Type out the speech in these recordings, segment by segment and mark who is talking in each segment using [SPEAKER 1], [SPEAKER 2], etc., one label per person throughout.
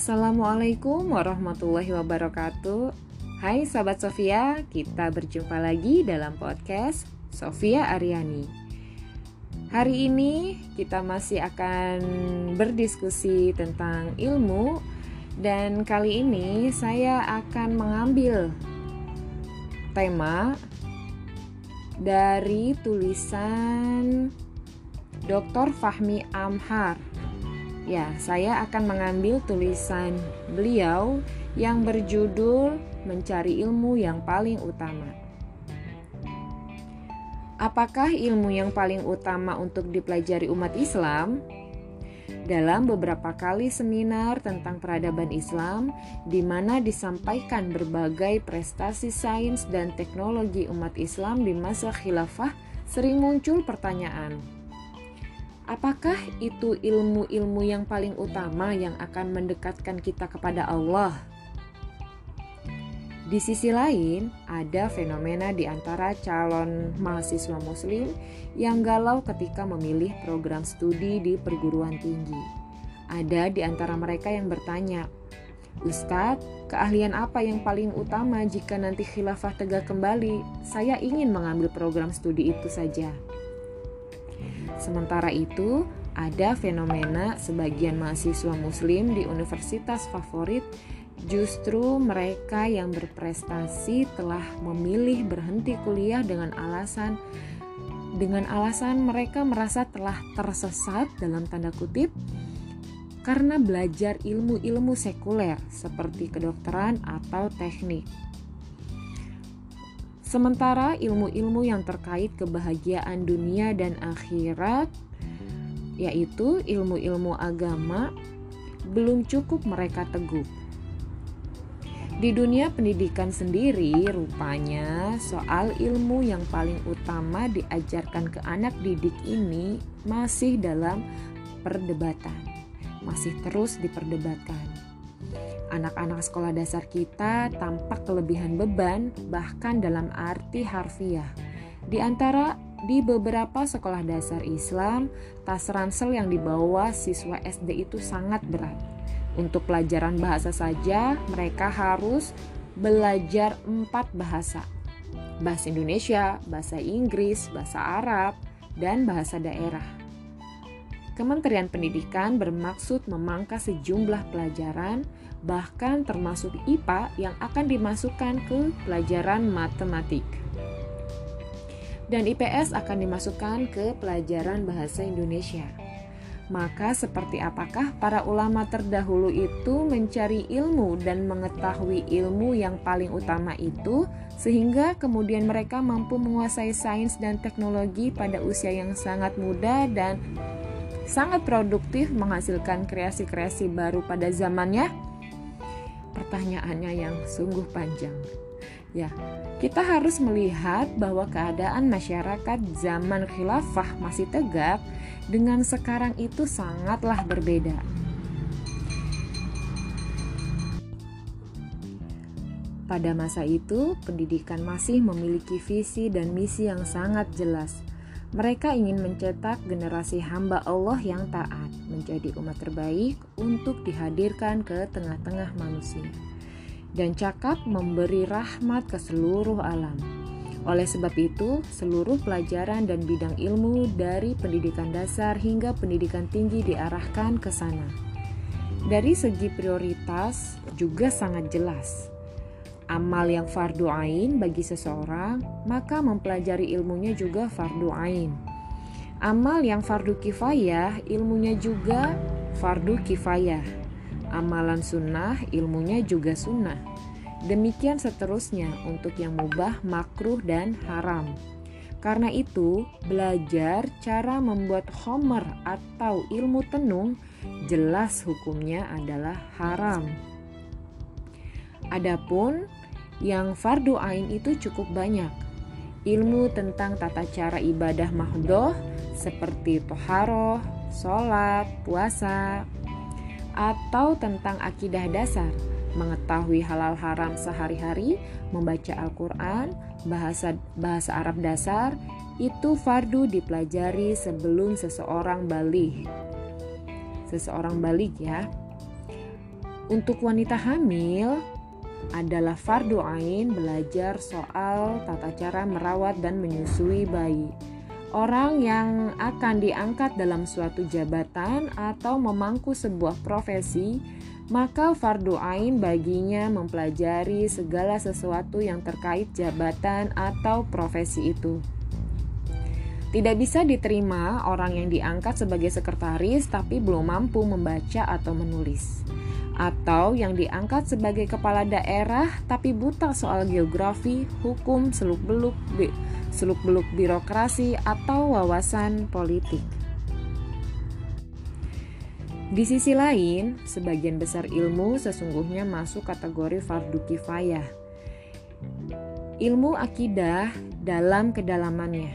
[SPEAKER 1] Assalamualaikum warahmatullahi wabarakatuh. Hai sahabat Sofia, kita berjumpa lagi dalam podcast Sofia Aryani. Hari ini kita masih akan berdiskusi tentang ilmu dan kali ini saya akan mengambil tema dari tulisan Dr. Fahmi Amhar Ya, saya akan mengambil tulisan beliau yang berjudul Mencari Ilmu yang Paling Utama. Apakah ilmu yang paling utama untuk dipelajari umat Islam? Dalam beberapa kali seminar tentang peradaban Islam, di mana disampaikan berbagai prestasi sains dan teknologi umat Islam di masa khilafah, sering muncul pertanyaan, Apakah itu ilmu-ilmu yang paling utama yang akan mendekatkan kita kepada Allah? Di sisi lain, ada fenomena di antara calon mahasiswa Muslim yang galau ketika memilih program studi di perguruan tinggi. Ada di antara mereka yang bertanya, "Ustadz, keahlian apa yang paling utama jika nanti khilafah tegak kembali? Saya ingin mengambil program studi itu saja." Sementara itu, ada fenomena sebagian mahasiswa muslim di universitas favorit justru mereka yang berprestasi telah memilih berhenti kuliah dengan alasan dengan alasan mereka merasa telah tersesat dalam tanda kutip karena belajar ilmu-ilmu sekuler seperti kedokteran atau teknik. Sementara ilmu-ilmu yang terkait kebahagiaan dunia dan akhirat, yaitu ilmu-ilmu agama, belum cukup mereka teguh. Di dunia pendidikan sendiri, rupanya soal ilmu yang paling utama diajarkan ke anak didik ini masih dalam perdebatan, masih terus diperdebatkan anak-anak sekolah dasar kita tampak kelebihan beban, bahkan dalam arti harfiah. Di antara di beberapa sekolah dasar Islam, tas ransel yang dibawa siswa SD itu sangat berat. Untuk pelajaran bahasa saja, mereka harus belajar empat bahasa. Bahasa Indonesia, bahasa Inggris, bahasa Arab, dan bahasa daerah. Kementerian Pendidikan bermaksud memangkas sejumlah pelajaran bahkan termasuk IPA yang akan dimasukkan ke pelajaran matematik. Dan IPS akan dimasukkan ke pelajaran bahasa Indonesia. Maka seperti apakah para ulama terdahulu itu mencari ilmu dan mengetahui ilmu yang paling utama itu sehingga kemudian mereka mampu menguasai sains dan teknologi pada usia yang sangat muda dan sangat produktif menghasilkan kreasi-kreasi baru pada zamannya? Pertanyaannya yang sungguh panjang. Ya, kita harus melihat bahwa keadaan masyarakat zaman khilafah masih tegak dengan sekarang itu sangatlah berbeda. Pada masa itu, pendidikan masih memiliki visi dan misi yang sangat jelas mereka ingin mencetak generasi hamba Allah yang taat, menjadi umat terbaik untuk dihadirkan ke tengah-tengah manusia, dan cakap memberi rahmat ke seluruh alam. Oleh sebab itu, seluruh pelajaran dan bidang ilmu dari pendidikan dasar hingga pendidikan tinggi diarahkan ke sana. Dari segi prioritas juga sangat jelas amal yang fardu ain bagi seseorang, maka mempelajari ilmunya juga fardu ain. Amal yang fardu kifayah, ilmunya juga fardu kifayah. Amalan sunnah, ilmunya juga sunnah. Demikian seterusnya untuk yang mubah, makruh, dan haram. Karena itu, belajar cara membuat homer atau ilmu tenung jelas hukumnya adalah haram. Adapun yang fardu ain itu cukup banyak. Ilmu tentang tata cara ibadah mahdoh seperti toharoh, sholat, puasa, atau tentang akidah dasar, mengetahui halal haram sehari-hari, membaca Al-Quran, bahasa, bahasa Arab dasar, itu fardu dipelajari sebelum seseorang balik. Seseorang balik ya. Untuk wanita hamil adalah fardu ain belajar soal tata cara merawat dan menyusui bayi. Orang yang akan diangkat dalam suatu jabatan atau memangku sebuah profesi, maka fardu ain baginya mempelajari segala sesuatu yang terkait jabatan atau profesi itu. Tidak bisa diterima orang yang diangkat sebagai sekretaris tapi belum mampu membaca atau menulis atau yang diangkat sebagai kepala daerah tapi buta soal geografi, hukum, seluk-beluk seluk-beluk birokrasi atau wawasan politik. Di sisi lain, sebagian besar ilmu sesungguhnya masuk kategori fardu kifayah. Ilmu akidah dalam kedalamannya,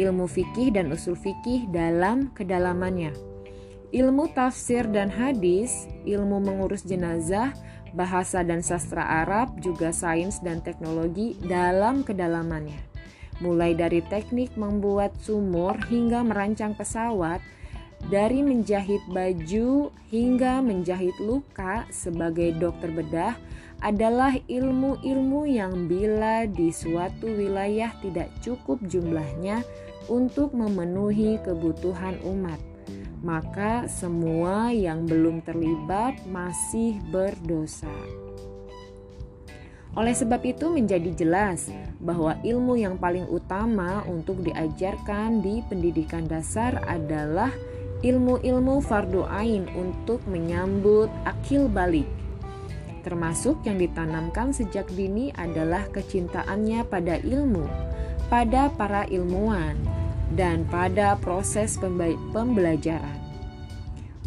[SPEAKER 1] ilmu fikih dan usul fikih dalam kedalamannya ilmu tafsir dan hadis, ilmu mengurus jenazah, bahasa dan sastra Arab, juga sains dan teknologi dalam kedalamannya. Mulai dari teknik membuat sumur hingga merancang pesawat, dari menjahit baju hingga menjahit luka sebagai dokter bedah adalah ilmu-ilmu yang bila di suatu wilayah tidak cukup jumlahnya untuk memenuhi kebutuhan umat maka semua yang belum terlibat masih berdosa. Oleh sebab itu, menjadi jelas bahwa ilmu yang paling utama untuk diajarkan di pendidikan dasar adalah ilmu-ilmu fardu ain untuk menyambut akil balik. Termasuk yang ditanamkan sejak dini adalah kecintaannya pada ilmu, pada para ilmuwan, dan pada proses pembelajaran.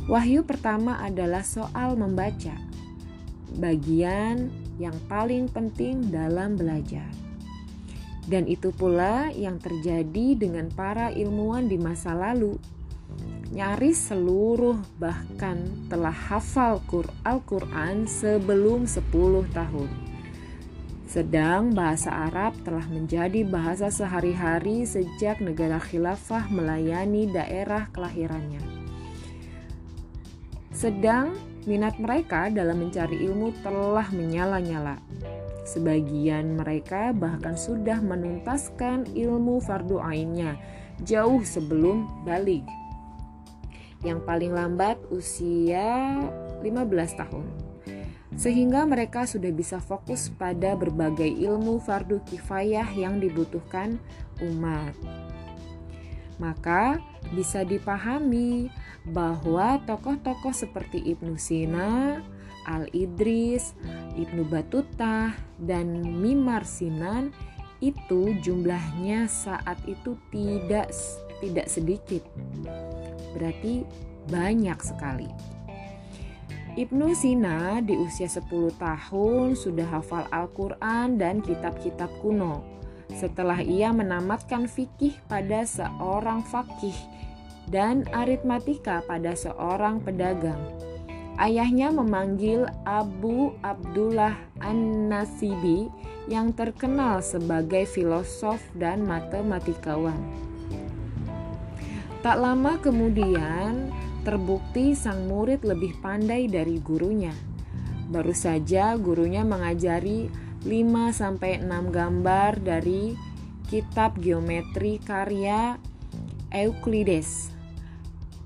[SPEAKER 1] Wahyu pertama adalah soal membaca, bagian yang paling penting dalam belajar. Dan itu pula yang terjadi dengan para ilmuwan di masa lalu. Nyaris seluruh bahkan telah hafal Al-Quran sebelum 10 tahun. Sedang bahasa Arab telah menjadi bahasa sehari-hari sejak negara khilafah melayani daerah kelahirannya. Sedang minat mereka dalam mencari ilmu telah menyala-nyala. Sebagian mereka bahkan sudah menuntaskan ilmu fardu ainnya jauh sebelum balik. Yang paling lambat usia 15 tahun sehingga mereka sudah bisa fokus pada berbagai ilmu fardu kifayah yang dibutuhkan umat. Maka bisa dipahami bahwa tokoh-tokoh seperti Ibnu Sina, Al-Idris, Ibnu Batutah, dan Mimar Sinan itu jumlahnya saat itu tidak tidak sedikit. Berarti banyak sekali. Ibnu Sina di usia 10 tahun sudah hafal Al-Quran dan kitab-kitab kuno. Setelah ia menamatkan fikih pada seorang fakih dan aritmatika pada seorang pedagang. Ayahnya memanggil Abu Abdullah An-Nasibi yang terkenal sebagai filosof dan matematikawan. Tak lama kemudian, Terbukti sang murid lebih pandai dari gurunya. Baru saja gurunya mengajari 5 6 gambar dari kitab geometri karya Euclides.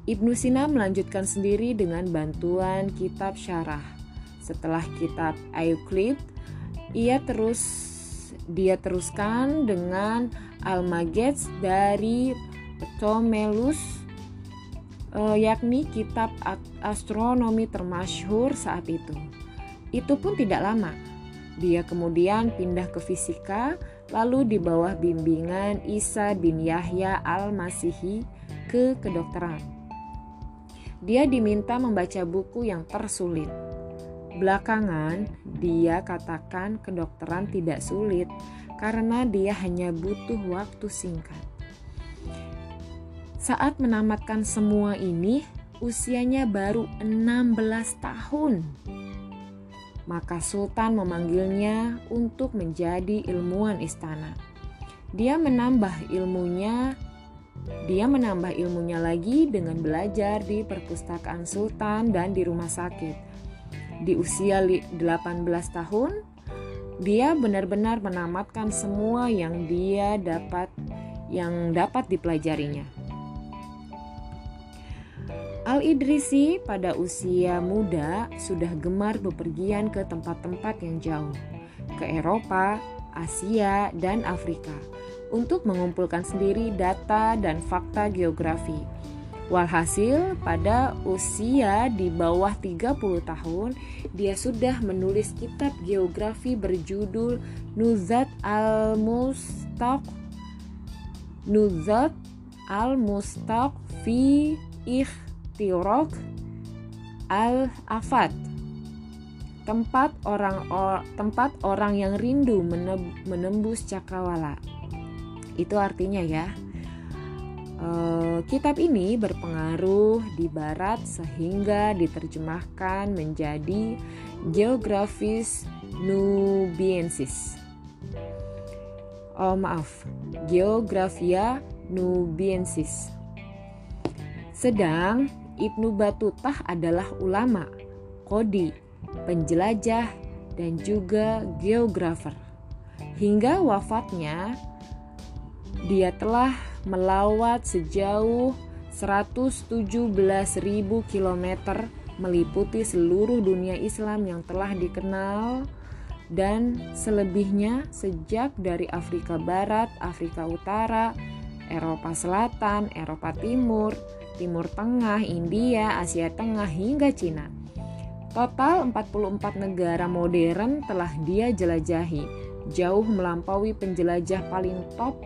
[SPEAKER 1] Ibnu Sina melanjutkan sendiri dengan bantuan kitab syarah. Setelah kitab Euclid, ia terus dia teruskan dengan Almagets dari Ptomelus yakni kitab astronomi termasyhur saat itu. Itu pun tidak lama. Dia kemudian pindah ke fisika, lalu di bawah bimbingan Isa bin Yahya al-Masihi ke kedokteran. Dia diminta membaca buku yang tersulit. Belakangan, dia katakan kedokteran tidak sulit karena dia hanya butuh waktu singkat. Saat menamatkan semua ini, usianya baru 16 tahun. Maka Sultan memanggilnya untuk menjadi ilmuwan istana. Dia menambah ilmunya dia menambah ilmunya lagi dengan belajar di perpustakaan sultan dan di rumah sakit. Di usia 18 tahun, dia benar-benar menamatkan semua yang dia dapat yang dapat dipelajarinya. Al-Idrisi pada usia muda sudah gemar bepergian ke tempat-tempat yang jauh, ke Eropa, Asia, dan Afrika untuk mengumpulkan sendiri data dan fakta geografi. Walhasil, pada usia di bawah 30 tahun, dia sudah menulis kitab geografi berjudul Nuzat al-Mustaq Nuzat al-Mustaq fi Ikh Tirok Al-Afat tempat orang or, tempat orang yang rindu menembus cakrawala. Itu artinya ya. E, kitab ini berpengaruh di barat sehingga diterjemahkan menjadi Geografis Nubiensis. Oh maaf, Geografia Nubiensis. Sedang Ibnu Batutah adalah ulama, kodi, penjelajah, dan juga geografer. Hingga wafatnya, dia telah melawat sejauh 117.000 km meliputi seluruh dunia Islam yang telah dikenal dan selebihnya sejak dari Afrika Barat, Afrika Utara, Eropa Selatan, Eropa Timur, Timur Tengah, India, Asia Tengah hingga Cina. Total 44 negara modern telah dia jelajahi, jauh melampaui penjelajah paling top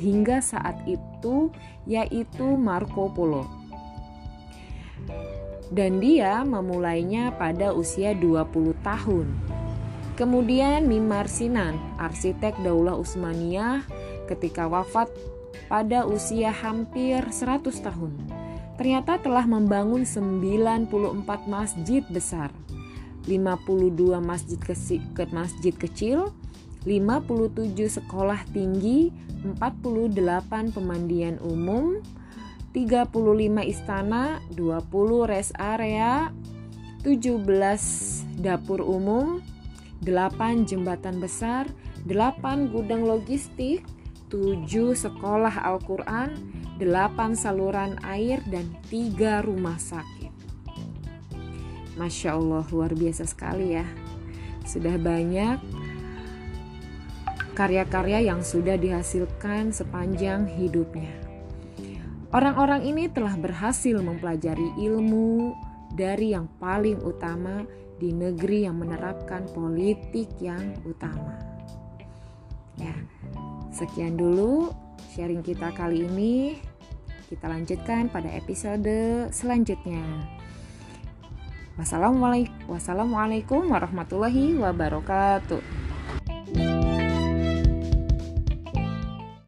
[SPEAKER 1] hingga saat itu yaitu Marco Polo. Dan dia memulainya pada usia 20 tahun. Kemudian Mimar Sinan, arsitek Daulah Utsmaniyah ketika wafat pada usia hampir 100 tahun. Ternyata telah membangun 94 masjid besar, 52 masjid, ke masjid kecil, 57 sekolah tinggi, 48 pemandian umum, 35 istana, 20 rest area, 17 dapur umum, 8 jembatan besar, 8 gudang logistik, 7 sekolah Al-Quran, 8 saluran air, dan 3 rumah sakit. Masya Allah, luar biasa sekali ya. Sudah banyak karya-karya yang sudah dihasilkan sepanjang hidupnya. Orang-orang ini telah berhasil mempelajari ilmu dari yang paling utama di negeri yang menerapkan politik yang utama. Ya, Sekian dulu sharing kita kali ini. Kita lanjutkan pada episode selanjutnya. Wassalamualaikum warahmatullahi wabarakatuh.